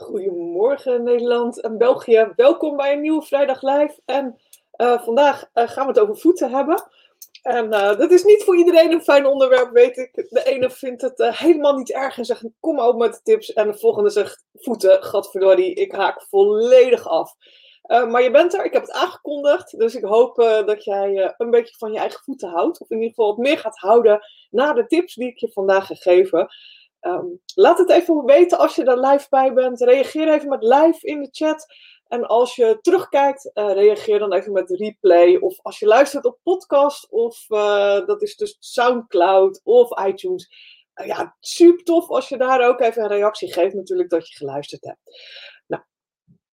Goedemorgen Nederland en België. Welkom bij een nieuwe Vrijdag Live. En uh, vandaag uh, gaan we het over voeten hebben. En uh, dat is niet voor iedereen een fijn onderwerp, weet ik. De ene vindt het helemaal niet erg en zegt kom op met de tips. En de volgende zegt voeten, gadverdorie, ik haak volledig af. maar je bent er, ik heb het aangekondigd. Dus ik hoop dat jij een beetje van je eigen voeten houdt. Of in ieder geval wat meer gaat houden na de tips die ik je vandaag ga geven. Um, laat het even weten als je er live bij bent. Reageer even met live in de chat. En als je terugkijkt, uh, reageer dan even met replay. Of als je luistert op podcast, of uh, dat is dus Soundcloud of iTunes. Uh, ja, super tof als je daar ook even een reactie geeft, natuurlijk, dat je geluisterd hebt. Nou,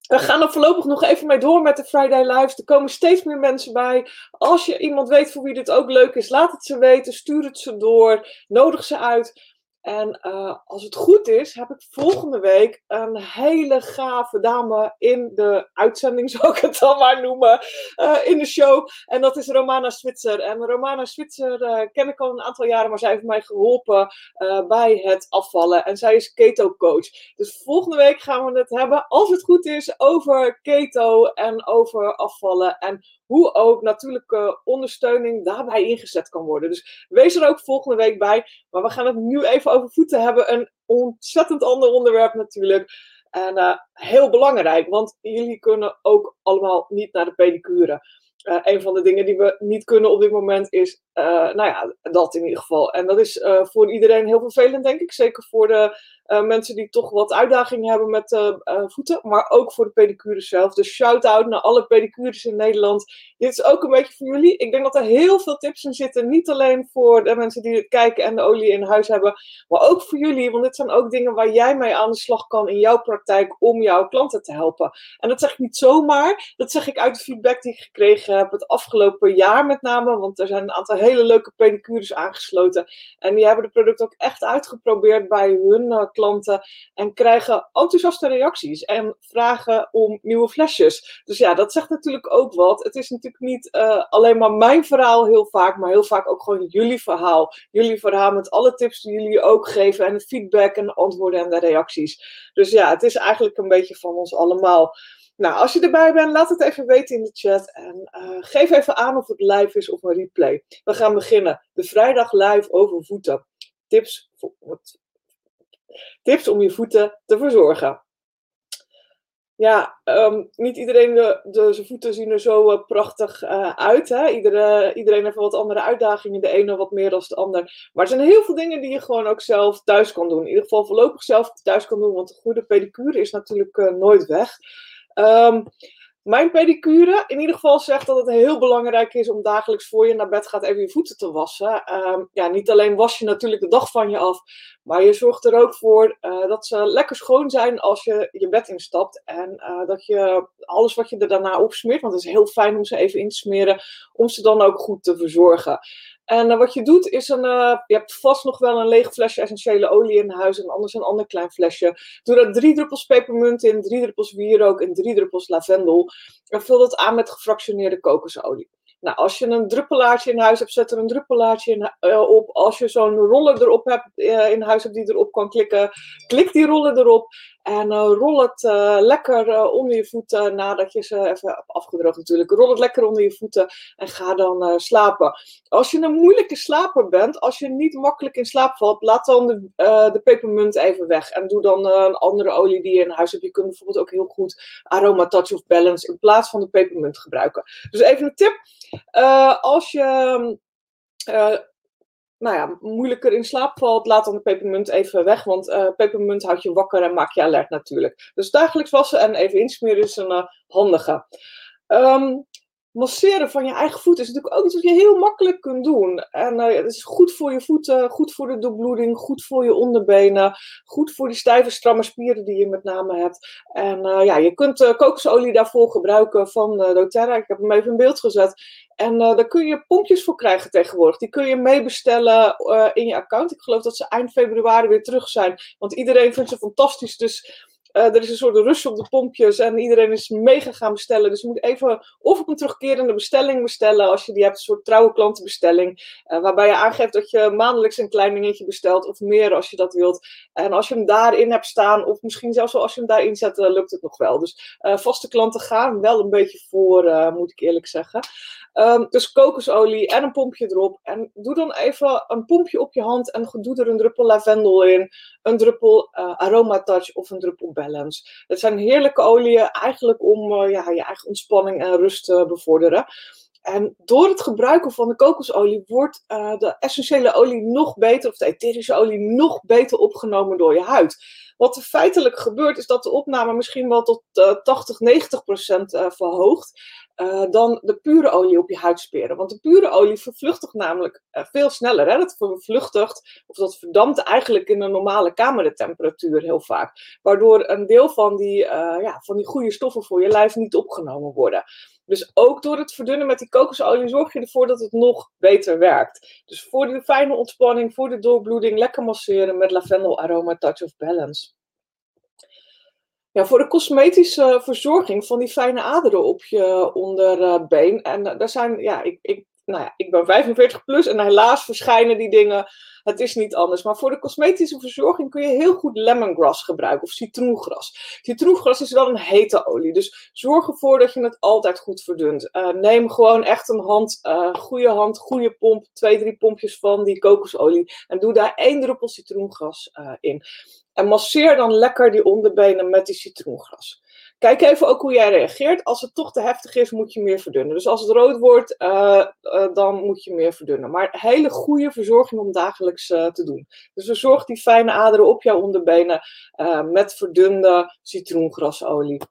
we gaan er voorlopig nog even mee door met de Friday Lives. Er komen steeds meer mensen bij. Als je iemand weet voor wie dit ook leuk is, laat het ze weten. Stuur het ze door. Nodig ze uit. En uh, als het goed is, heb ik volgende week een hele gave dame in de uitzending, zou ik het dan maar noemen, uh, in de show. En dat is Romana Switzer. En Romana Switzer uh, ken ik al een aantal jaren, maar zij heeft mij geholpen bij het afvallen. En zij is keto coach. Dus volgende week gaan we het hebben, als het goed is, over keto en over afvallen. En hoe ook natuurlijke ondersteuning daarbij ingezet kan worden. Dus wees er ook volgende week bij. Maar we gaan het nu even over voeten hebben. Een ontzettend ander onderwerp natuurlijk. En uh, heel belangrijk, want jullie kunnen ook allemaal niet naar de pedicure. Uh, een van de dingen die we niet kunnen op dit moment is, nou ja, dat in ieder geval. En dat is voor iedereen heel vervelend, denk ik. Zeker voor de uh, mensen die toch wat uitdagingen hebben met voeten, maar ook voor de pedicure zelf. Dus shout-out naar alle pedicures in Nederland. Dit is ook een beetje voor jullie. Ik denk dat er heel veel tips in zitten. Niet alleen voor de mensen die het kijken en de olie in huis hebben, maar ook voor jullie. Want dit zijn ook dingen waar jij mee aan de slag kan in jouw praktijk om jouw klanten te helpen. En dat zeg ik niet zomaar. Dat zeg ik uit de feedback die ik gekregen heb het afgelopen jaar met name. Want er zijn een aantal hele leuke pedicures aangesloten. En die hebben de product ook echt uitgeprobeerd bij hun klanten en krijgen enthousiaste reacties en vragen om nieuwe flesjes. Dus ja, dat zegt natuurlijk ook wat. Het is natuurlijk niet uh, alleen maar mijn verhaal heel vaak, maar heel vaak ook gewoon jullie verhaal. Jullie verhaal met alle tips die jullie ook geven en de feedback en de antwoorden en de reacties. Dus ja, het is eigenlijk een beetje van ons allemaal. Nou, als je erbij bent, laat het even weten in de chat. En uh, geef even aan of het live is of een replay. We gaan beginnen. De vrijdag live over voeten. Tips voor het Tips om je voeten te verzorgen. Ja, um, niet iedereen, de, de, zijn voeten zien er zo uh, prachtig uh, uit. Hè? Iedere, iedereen heeft wat andere uitdagingen. De ene wat meer dan de ander. Maar er zijn heel veel dingen die je gewoon ook zelf thuis kan doen. In ieder geval voorlopig zelf thuis kan doen. Want een goede pedicure is natuurlijk nooit weg. Um, mijn pedicure in ieder geval zegt dat het heel belangrijk is om dagelijks voor je naar bed gaat even je voeten te wassen. Uh, ja, niet alleen was je natuurlijk de dag van je af, maar je zorgt er ook voor uh, dat ze lekker schoon zijn als je je bed instapt. En uh, dat je alles wat je er daarna opsmeert, want het is heel fijn om ze even in te smeren, om ze dan ook goed te verzorgen. En uh, wat je doet is een, uh, je hebt vast nog wel een leeg flesje essentiële olie in huis en anders een ander klein flesje. Doe daar drie druppels pepermunt in, drie druppels wierook en drie druppels lavendel. En vul dat aan met gefractioneerde kokosolie. Nou, als je een druppelaartje in huis hebt, zet er een druppelaartje uh, op. Als je zo'n roller erop hebt, in huis hebt die erop kan klikken, klik die roller erop. En uh, rol het lekker onder je voeten nadat je ze even hebt afgedroogd natuurlijk. Rol het lekker onder je voeten en ga dan slapen. Als je een moeilijke slaper bent, als je niet makkelijk in slaap valt, laat dan de, de pepermunt even weg. En doe dan een andere olie die je in huis hebt. Je kunt bijvoorbeeld ook heel goed Aroma Touch of Balance in plaats van de pepermunt gebruiken. Dus even een tip. Als je nou ja, moeilijker in slaap valt, laat dan de pepermunt even weg. Want uh, pepermunt houdt je wakker en maakt je alert natuurlijk. Dus dagelijks wassen en even insmeren is een handige. Um, masseren van je eigen voeten is natuurlijk ook iets wat je heel makkelijk kunt doen. En uh, het is goed voor je voeten, goed voor de doorbloeding, goed voor je onderbenen, goed voor die stijve, stramme spieren die je met name hebt. En uh, ja, je kunt uh, kokosolie daarvoor gebruiken van doTERRA. Ik heb hem even in beeld gezet. En daar kun je pompjes voor krijgen tegenwoordig. Die kun je meebestellen in je account. Ik geloof dat ze eind februari weer terug zijn. Want iedereen vindt ze fantastisch. Dus er is een soort rush op de pompjes en iedereen is mega gaan bestellen. Dus je moet even of op een terugkerende bestelling bestellen, als je die hebt, een soort trouwe klantenbestelling, uh, waarbij je aangeeft dat je maandelijks een klein dingetje bestelt of meer als je dat wilt. En als je hem daarin hebt staan, of misschien zelfs als je hem daarin zet, lukt het nog wel. Dus vaste klanten gaan wel een beetje voor, moet ik eerlijk zeggen. Um, dus kokosolie en een pompje erop. En doe dan even een pompje op je hand en doe er een druppel lavendel in, een druppel uh, aroma touch of een druppel balance. Het zijn heerlijke oliën eigenlijk om uh, ja, je eigen ontspanning en rust te bevorderen. En door het gebruiken van de kokosolie wordt uh, de essentiële olie nog beter, of de etherische olie nog beter opgenomen door je huid. Wat er feitelijk gebeurt, is dat de opname misschien wel tot uh, 80, 90 procent uh, verhoogt. Uh, dan de pure olie op je huid speren. Want de pure olie vervluchtigt namelijk uh, veel sneller. Hè? Dat vervluchtigt, of dat verdampt eigenlijk in een normale kamertemperatuur heel vaak. Waardoor een deel van die, uh, ja, van die goede stoffen voor je lijf niet opgenomen worden. Dus ook door het verdunnen met die kokosolie zorg je ervoor dat het nog beter werkt. Dus voor de fijne ontspanning, voor de doorbloeding, lekker masseren met lavendel aroma touch of balance. Ja, voor de cosmetische verzorging van die fijne aderen op je onderbeen. En uh, daar zijn, ja, ik, ik, nou ja, ik ben 45 plus en helaas verschijnen die dingen. Het is niet anders. Maar voor de cosmetische verzorging kun je heel goed lemongrass gebruiken of citroengras. Citroengras is wel een hete olie. Dus zorg ervoor dat je het altijd goed verdunt. Uh, neem gewoon echt een hand, uh, goede hand, goede pomp, twee, drie pompjes van die kokosolie. En doe daar één druppel citroengras uh, in. En masseer dan lekker die onderbenen met die citroengras. Kijk even ook hoe jij reageert. Als het toch te heftig is, moet je meer verdunnen. Dus als het rood wordt, uh, uh, dan moet je meer verdunnen. Maar hele goede verzorging om dagelijks uh, te doen. Dus verzorg die fijne aderen op jouw onderbenen met verdunde citroengrasolie.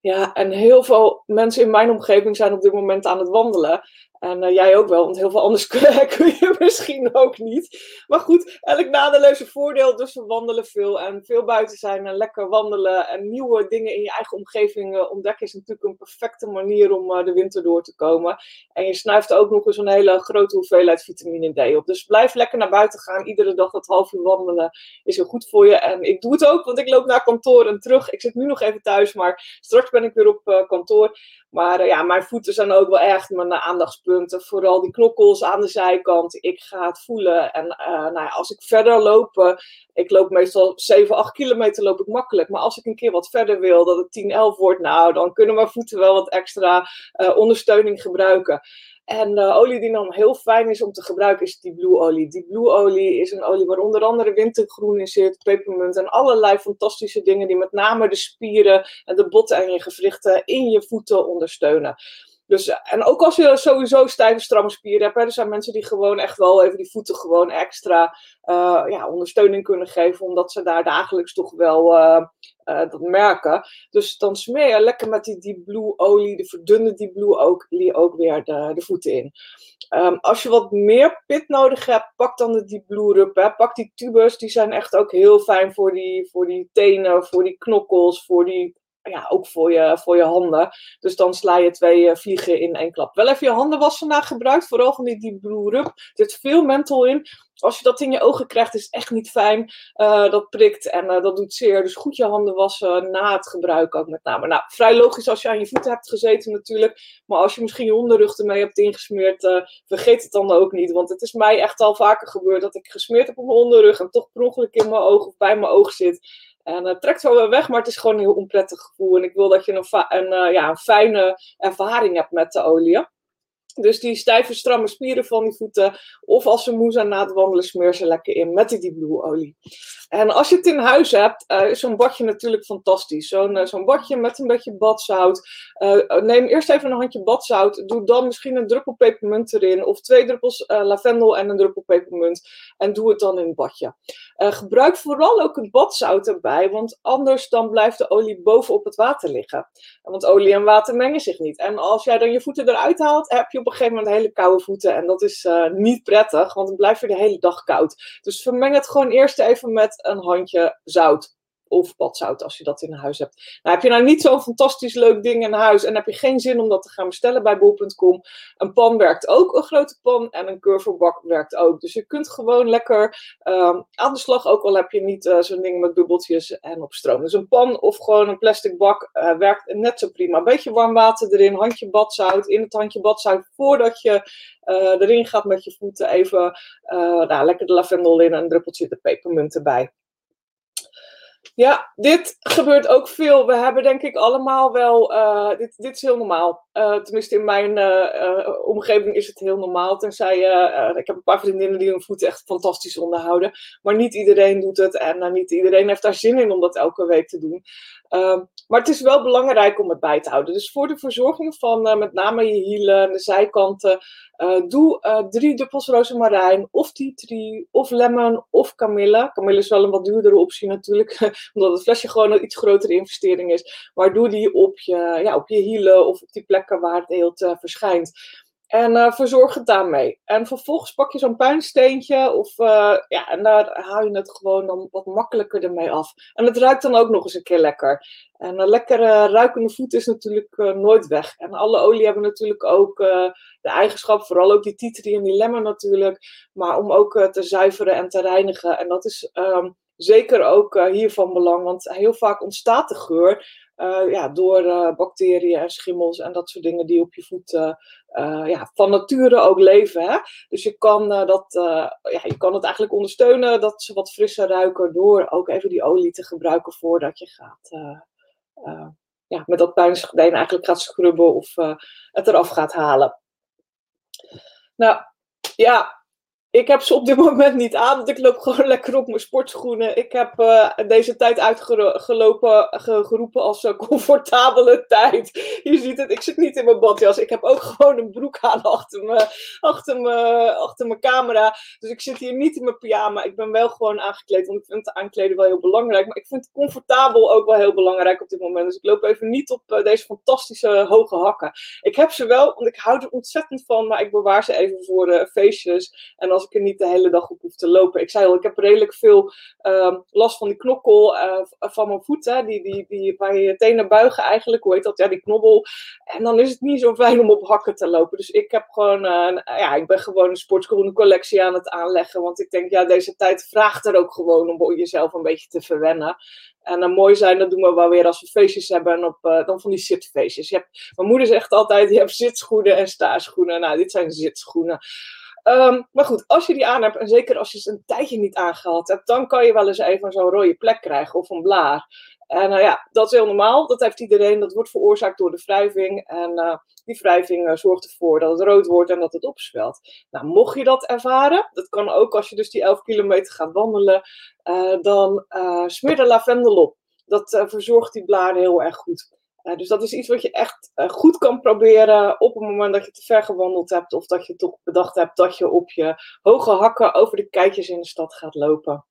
Ja, en heel veel mensen in mijn omgeving zijn op dit moment aan het wandelen. En uh, jij ook wel, want heel veel anders kun, je misschien ook niet. Maar goed, elk nadeel voordeel. Dus we wandelen veel en veel buiten zijn en lekker wandelen. En nieuwe dingen in je eigen omgeving uh, ontdekken is natuurlijk een perfecte manier om uh, de winter door te komen. En je snuift ook nog eens een hele grote hoeveelheid vitamine D op. Dus blijf lekker naar buiten gaan. Iedere dag dat half uur wandelen is heel goed voor je. En ik doe het ook, want ik loop naar kantoor en terug. Ik zit nu nog even thuis, maar straks ben ik weer op kantoor. Maar ja, mijn voeten zijn ook wel echt mijn aandachtspunt Vooral die knokkels aan de zijkant. Ik ga het voelen. En uh, nou ja, als ik verder loop, ik loop meestal 7, 8 kilometer loop ik makkelijk. Maar als ik een keer wat verder wil, dat het 10, 11 wordt, nou, dan kunnen mijn voeten wel wat extra uh, ondersteuning gebruiken. En de olie die dan heel fijn is om te gebruiken is die blue olie. Die blue olie is een olie waar onder andere wintergroen in zit, pepermunt en allerlei fantastische dingen die met name de spieren en de botten en je gewrichten in je voeten ondersteunen. Dus, en ook als je sowieso stijve, stramme spieren hebt, er zijn mensen die gewoon echt wel even die voeten gewoon extra uh, ja, ondersteuning kunnen geven, omdat ze daar dagelijks toch wel uh, dat merken. Dus dan smeer je lekker met die Deep Blue olie, de verdunde Deep Blue olie, ook weer de, de voeten in. Um, als je wat meer pit nodig hebt, pak dan de Deep Blue Rub. Hè. Pak die tubers, die zijn echt ook heel fijn voor die, voor die tenen, voor die knokkels, voor die ja, ook voor je, voor je handen. Dus dan sla je twee uh, vliegen in één klap. Wel even je handen wassen na gebruikt, vooral van die, die Blue. Er zit veel menthol in. Als je dat in je ogen krijgt, is echt niet fijn. Uh, dat prikt en uh, dat doet zeer. Dus goed je handen wassen na het gebruik ook met name. Nou, vrij logisch als je aan je voeten hebt gezeten natuurlijk. Maar als je misschien je onderrug ermee hebt ingesmeerd, vergeet het dan ook niet. Want het is mij echt al vaker gebeurd dat ik gesmeerd heb op mijn onderrug en toch per ongeluk in mijn oog of bij mijn oog zit. En het trekt wel weer weg, maar het is gewoon een heel onprettig gevoel. En ik wil dat je een, een, ja, een fijne ervaring hebt met de olie. Dus die stijve, stramme spieren van die voeten. Of als ze moe zijn na het wandelen, smeer ze lekker in met die Blue olie. En als je het in huis hebt, uh, is zo'n badje natuurlijk fantastisch. Zo'n badje met een beetje badzout. Neem eerst even een handje badzout. Doe dan misschien een druppel pepermunt erin. Of twee druppels lavendel en een druppel pepermunt. En doe het dan in het badje. Gebruik vooral ook het badzout erbij. Want anders dan blijft de olie boven op het water liggen. Want olie en water mengen zich niet. En als jij dan je voeten eruit haalt, heb je op een gegeven moment hele koude voeten. En dat is niet prettig, want dan blijf je de hele dag koud. Dus vermeng het gewoon eerst even met een handje zout. Of badzout als je dat in huis hebt. Nou, heb je nou niet zo'n fantastisch leuk ding in huis en heb je geen zin om dat te gaan bestellen bij bol.com, een pan werkt ook, een grote pan, en een curverbak werkt ook. Dus je kunt gewoon lekker ehm, aan de slag, ook al heb je niet uh, zo'n ding met bubbeltjes en op stroom. Dus een pan of gewoon een plastic bak uh, werkt net zo prima. Een beetje warm water erin, handje badzout, in het handje badzout voordat je uh, erin gaat met je voeten. Even nou, lekker de lavendel in en een druppeltje de pepermunt erbij. Ja, dit gebeurt ook veel. We hebben denk ik allemaal wel. Uh, dit, dit is heel normaal. Uh, tenminste, in mijn uh, omgeving is het heel normaal. Tenzij ik heb een paar vriendinnen die hun voeten echt fantastisch onderhouden. Maar niet iedereen doet het. En niet iedereen heeft daar zin in om dat elke week te doen. Ehm, maar het is wel belangrijk om het bij te houden. Dus voor de verzorging van met name je hielen en de zijkanten. doe drie druppels rozemarijn, of tea tree, of lemon, of kamille. Kamille is wel een wat duurdere optie natuurlijk omdat het flesje gewoon een iets grotere investering is. Maar doe die op je, ja, op je hielen of op die plekken waar het heel uh, verschijnt. En uh, verzorg het daarmee. En vervolgens pak je zo'n puinsteentje. Of, uh, ja, en daar haal je het gewoon dan wat makkelijker ermee af. En het ruikt dan ook nog eens een keer lekker. En een lekkere ruikende voet is natuurlijk nooit weg. En alle olie hebben natuurlijk ook de eigenschap, vooral ook die titri en die lemon natuurlijk. Maar om ook te zuiveren en te reinigen. En dat is um, zeker ook uh, hier van belang, want heel vaak ontstaat de geur uh, ja, door uh, bacteriën en schimmels en dat soort dingen die op je voet ja, van nature ook leven. Hè? Dus je kan, dat, ja, je kan het eigenlijk ondersteunen dat ze wat frisser ruiken door ook even die olie te gebruiken voordat je gaat. ja, met dat puinsgordijn eigenlijk gaat scrubben of het eraf gaat halen. Nou, ja, ik heb ze op dit moment niet aan, want ik loop gewoon lekker op mijn sportschoenen. Ik heb uh, deze tijd uitgelopen, geroepen als een comfortabele tijd. Je ziet het, ik zit niet in mijn badjas. Ik heb ook gewoon een broek aan achter, me, achter, me, achter mijn camera. Dus ik zit hier niet in mijn pyjama. Ik ben wel gewoon aangekleed, want ik vind het aankleden wel heel belangrijk. Maar ik vind comfortabel ook wel heel belangrijk op dit moment. Dus ik loop even niet op uh, deze fantastische hoge hakken. Ik heb ze wel, want ik hou er ontzettend van, maar ik bewaar ze even voor de feestjes. En als ik er niet de hele dag op hoef te lopen. Ik zei al, ik heb redelijk veel um, last van die knokkel uh, van mijn voeten. Die, die, die, waar je tenen buigen eigenlijk, hoe heet dat? Ja, die knobbel. En dan is het niet zo fijn om op hakken te lopen. Dus ik heb gewoon, uh, ja, ik ben gewoon een sportschoenencollectie aan het aanleggen. Want ik denk, ja, deze tijd vraagt er ook gewoon om jezelf een beetje te verwennen. En dan mooi zijn, dat doen we wel weer als we feestjes hebben. En op, dan van die zitfeestjes. Mijn moeder zegt altijd, je hebt zitschoenen en staarschoenen. Nou, dit zijn zitschoenen. Um, maar goed, als je die aan hebt, en zeker als je ze een tijdje niet aangehad hebt, dan kan je wel eens even zo'n rode plek krijgen of een blaar. En uh, ja, dat is heel normaal. Dat heeft iedereen. Dat wordt veroorzaakt door de wrijving. En uh, die wrijving uh, zorgt ervoor dat het rood wordt en dat het opzwelt. Nou, mocht je dat ervaren, dat kan ook als je dus die 11 kilometer gaat wandelen, dan smeer de lavendel op. Dat verzorgt die blaren heel erg goed. Uh, dus dat is iets wat je echt uh, goed kan proberen op het moment dat je te ver gewandeld hebt. Of dat je toch bedacht hebt dat je op je hoge hakken over de keitjes in de stad gaat lopen.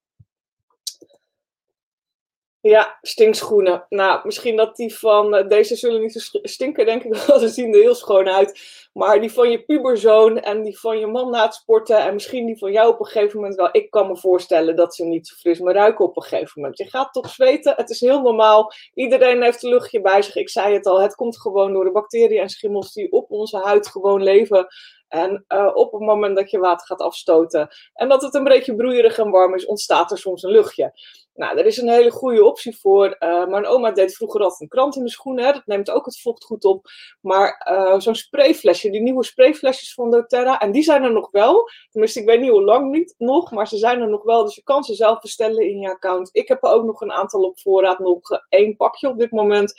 Ja, stinkschoenen. Nou, misschien dat die van uh, deze zullen niet stinken, denk ik wel. Ze zien er heel schoon uit. Maar die van je puberzoon en die van je man na het sporten. En misschien die van jou op een gegeven moment wel. Ik kan me voorstellen dat ze niet zo fris meer ruiken op een gegeven moment. Je gaat toch zweten. Het is heel normaal. Iedereen heeft een luchtje bij zich. Ik zei het al. Het komt gewoon door de bacteriën en schimmels die op onze huid gewoon leven. En uh, op het moment dat je water gaat afstoten en dat het een beetje broeierig en warm is, ontstaat er soms een luchtje. Nou, er is een hele goede optie voor. Uh, mijn oma deed vroeger altijd een krant in de schoenen. Hè. Dat neemt ook het vocht goed op. Maar uh, zo'n sprayflesje, die nieuwe sprayflesjes van doTERRA. En die zijn er nog wel. Tenminste, ik weet niet hoe lang niet nog. Maar ze zijn er nog wel. Dus je kan ze zelf bestellen in je account. Ik heb er ook nog een aantal op voorraad. Nog één pakje op dit moment.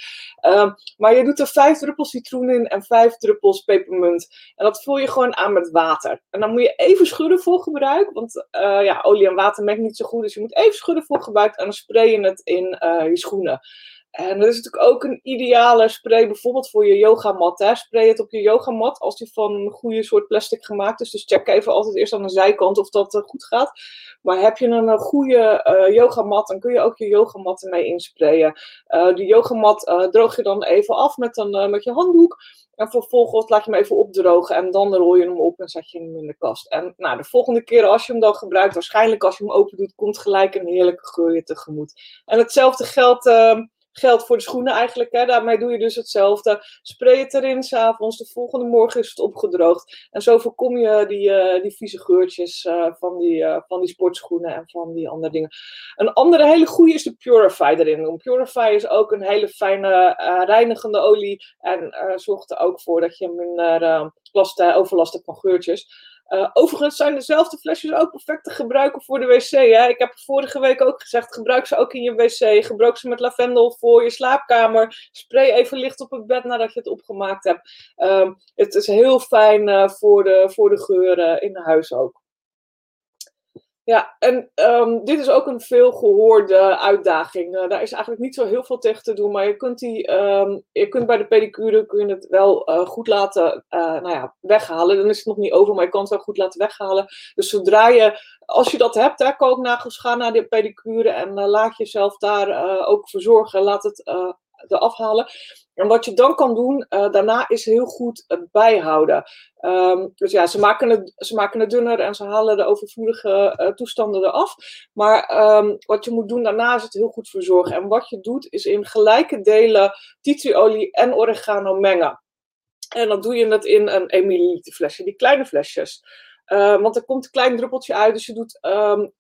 Uh, maar je doet er vijf druppels citroen in en vijf druppels pepermunt. En dat vul je gewoon aan met water. En dan moet je even schudden voor gebruik. Want ja, olie en water mengt niet zo goed. Dus je moet even schudden voor gebruik en dan spray je het in uh, je schoenen. En dat is natuurlijk ook een ideale spray, bijvoorbeeld voor je yogamat. Spray het op je yogamat als die van een goede soort plastic gemaakt is. Dus check even altijd eerst aan de zijkant of dat goed gaat. Maar heb je een goede uh, yogamat, dan kun je ook je yogamat ermee insprayen. Uh, die yogamat uh, droog je dan even af met, een, met je handdoek. En vervolgens laat je hem even opdrogen en dan rol je hem op en zet je hem in de kast. En nou, de volgende keer als je hem dan gebruikt, waarschijnlijk als je hem open doet, komt gelijk een heerlijke geur je tegemoet. En hetzelfde geldt ehm, geldt voor de schoenen eigenlijk. Hè. Daarmee doe je dus hetzelfde. Spray het erin s'avonds. De volgende morgen is het opgedroogd. En zo voorkom je die, uh, die vieze geurtjes uh, van, die, uh, van die sportschoenen en van die andere dingen. Een andere hele goede is de Purify erin doen. Purify is ook een hele fijne reinigende olie. En zorgt er ook voor dat je minder last, overlast hebt van geurtjes. Uh, overigens zijn dezelfde flesjes ook perfect te gebruiken voor de wc. Hè? Ik heb vorige week ook gezegd, gebruik ze ook in je wc. Gebruik ze met lavendel voor je slaapkamer. Spray even licht op het bed nadat je het opgemaakt hebt. Um, het is heel fijn uh, voor, de, voor de geuren in huis ook. Ja, en um, dit is ook een veel gehoorde uitdaging. Uh, daar is eigenlijk niet zo heel veel tegen te doen, maar je kunt, die, um, je kunt bij de pedicure kun je het wel uh, goed laten uh, nou ja, weghalen. Dan is het nog niet over, maar je kan het wel goed laten weghalen. Dus zodra je, als je dat hebt, hè, kooknagels, ga naar de pedicure en laat jezelf daar ook verzorgen. Laat het eraf halen. En wat je dan kan doen, uh, daarna is heel goed bijhouden. Um, dus ja, ze maken, het, ze maken het dunner en ze halen de overvloedige uh, toestanden eraf. Maar um, wat je moet doen daarna is het heel goed verzorgen. En wat je doet, is in gelijke delen tea tree olie en oregano mengen. En dan doe je het in een 1 milliliter flesje, die kleine flesjes. Uh, want er komt een klein druppeltje uit, dus je doet um,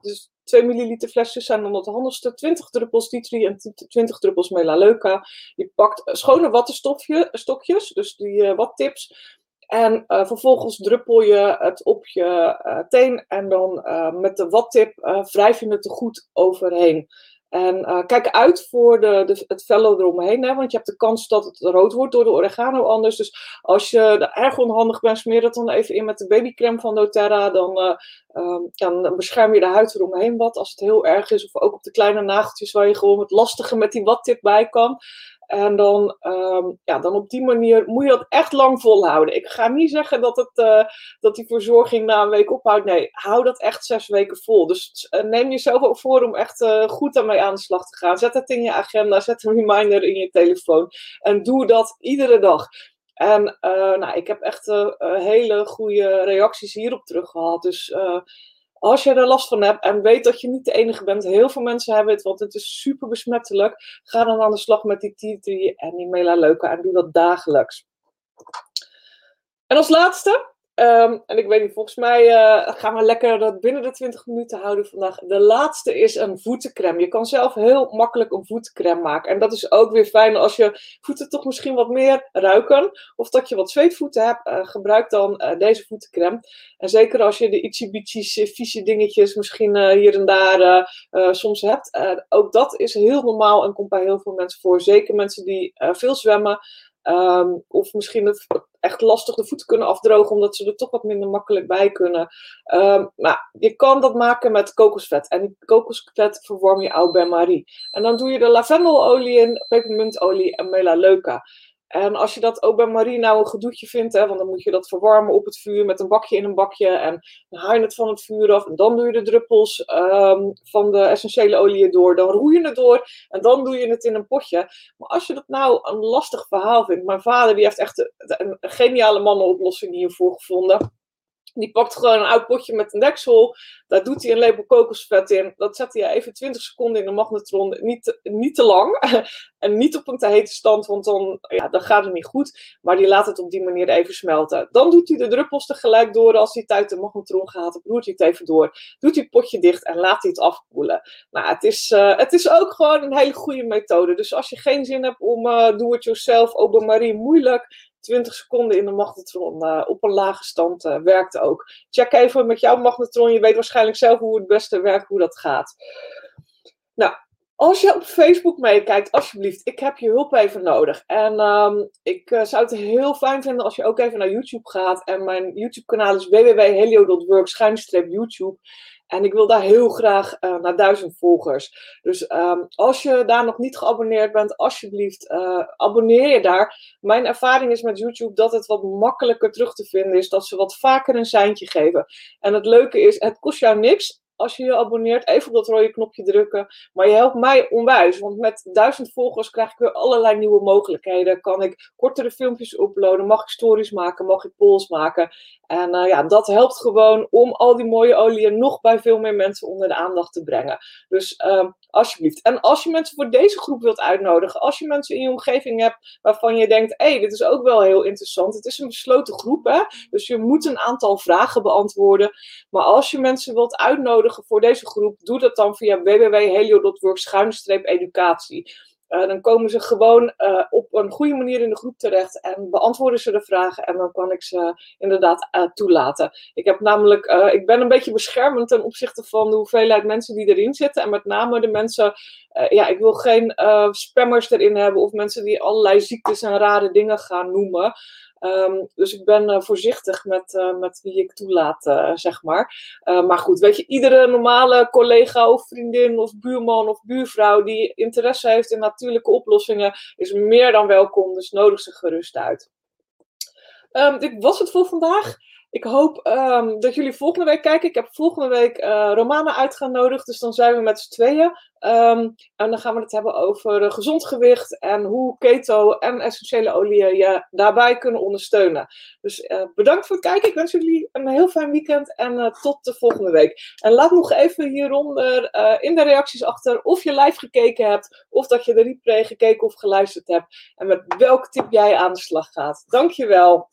dus 2 milliliter flesjes zijn dan het handigste. 20 druppels ditri en 20 druppels melaleuca. Je pakt schone wattenstokjes, dus die uh, wattips. En uh, vervolgens druppel je het op je uh, teen en dan met de wattip wrijf je het er goed overheen. En uh, kijk uit voor de, de, het fellow eromheen, hè, want je hebt de kans dat het rood wordt door de oregano anders. Dus als je er erg onhandig bent, smeer het dan even in met de babycreme van doTERRA. Dan, uh, um, dan bescherm je de huid eromheen wat als het heel erg is. Of ook op de kleine nageltjes waar je gewoon het lastige met die wattip bij kan. En dan, um, ja, dan op die manier moet je dat echt lang volhouden. Ik ga niet zeggen dat, het, uh, dat die verzorging na een week ophoudt. Nee, hou dat echt zes weken vol. Dus uh, neem jezelf ook voor om echt uh, goed daarmee aan de slag te gaan. Zet het in je agenda, zet een reminder in je telefoon. En doe dat iedere dag. En nou, ik heb echt hele goede reacties hierop terug gehad. Dus als je er last van hebt en weet dat je niet de enige bent, heel veel mensen hebben het, want het is super besmettelijk, ga dan aan de slag met die tree en die melaleuca en doe dat dagelijks. En als laatste, Um, en ik weet niet, volgens mij uh, gaan we lekker dat binnen de 20 minuten houden vandaag. De laatste is een voetencreme. Je kan zelf heel makkelijk een voetencreme maken. En dat is ook weer fijn als je voeten toch misschien wat meer ruiken. Of dat je wat zweetvoeten hebt. Uh, gebruik dan uh, deze voetencreme. En zeker als je de ietsje vieze dingetjes misschien hier en daar soms hebt. ook dat is heel normaal en komt bij heel veel mensen voor. Zeker mensen die veel zwemmen. Um, of misschien echt lastig de voeten kunnen afdrogen, omdat ze er toch wat minder makkelijk bij kunnen. Um, nou, je kan dat maken met kokosvet. En kokosvet verwarm je au bain-marie. En dan doe je de lavendelolie in, pepermuntolie en melaleuca. En als je dat ook bij Marie nou een gedoetje vindt, hè, want dan moet je dat verwarmen op het vuur met een bakje in een bakje. En dan haal je het van het vuur af. En dan doe je de druppels um, van de essentiële olie door. Dan roei je het door. En dan doe je het in een potje. Maar als je dat nou een lastig verhaal vindt. Mijn vader die heeft echt een, een geniale mannenoplossing hiervoor gevonden. Die pakt gewoon een oud potje met een deksel. Daar doet hij een lepel kokosvet in. Dat zet hij even 20 seconden in de magnetron. Niet niet te lang. en niet op een te hete stand, want dan, ja, dan gaat het niet goed. Maar die laat het op die manier even smelten. Dan doet hij de druppels tegelijk door. Als hij het uit de magnetron gaat, roert hij het even door. Doet hij het potje dicht en laat hij het afkoelen. Nou, het is, uh, het is ook gewoon een hele goede methode. Dus als je geen zin hebt om uh, do-it-yourself, Open Marie moeilijk 20 seconden in de magnetron uh, op een lage stand uh, werkt ook. Check even met jouw magnetron. Je weet waarschijnlijk zelf hoe het beste werkt, hoe dat gaat. Nou, als je op Facebook meekijkt, alsjeblieft, ik heb je hulp even nodig. En um, ik uh, zou het heel fijn vinden als je ook even naar YouTube gaat. En mijn YouTube kanaal is www.helio.work YouTube. En ik wil daar heel graag uh, naar duizend volgers. Dus um, als je daar nog niet geabonneerd bent, alsjeblieft, uh, abonneer je daar. Mijn ervaring is met YouTube dat het wat makkelijker terug te vinden is. Dat ze wat vaker een seintje geven. En het leuke is, het kost jou niks als je je abonneert, even op dat rode knopje drukken. Maar je helpt mij onwijs, want met duizend volgers krijg ik weer allerlei nieuwe mogelijkheden. Kan ik kortere filmpjes uploaden, mag ik stories maken, mag ik polls maken. En uh, ja, dat helpt gewoon om al die mooie oliën nog bij veel meer mensen onder de aandacht te brengen. Dus uh, alsjeblieft. En als je mensen voor deze groep wilt uitnodigen, als je mensen in je omgeving hebt waarvan je denkt, hé, hey, dit is ook wel heel interessant. Het is een besloten groep, hè? dus je moet een aantal vragen beantwoorden. Maar als je mensen wilt uitnodigen voor deze groep, doe dat dan via www.helio.work-educatie. Uh, dan komen ze gewoon uh, op een goede manier in de groep terecht en beantwoorden ze de vragen en dan kan ik ze inderdaad uh, toelaten. Ik heb namelijk, ik ben een beetje beschermend ten opzichte van de hoeveelheid mensen die erin zitten en met name de mensen, ja, ik wil geen spammers erin hebben of mensen die allerlei ziektes en rare dingen gaan noemen. Um, dus ik ben uh, voorzichtig met, uh, met wie ik toelaat, uh, zeg maar. maar goed, weet je, iedere normale collega of vriendin of buurman of buurvrouw die interesse heeft in natuurlijke oplossingen, is meer dan welkom. Dus nodig ze gerust uit. Um, dit was het voor vandaag. Ik hoop um, dat jullie volgende week kijken. Ik heb volgende week uh, Romana uitgenodigd, dus dan zijn we met z'n tweeën. Um, en dan gaan we het hebben over uh, gezond gewicht en hoe keto en essentiële oliën je daarbij kunnen ondersteunen. Dus uh, bedankt voor het kijken. Ik wens jullie een heel fijn weekend en tot de volgende week. En laat nog even hieronder in de reacties achter of je live gekeken hebt, of dat je de replay gekeken of geluisterd hebt. En met welke tip jij aan de slag gaat. Dankjewel.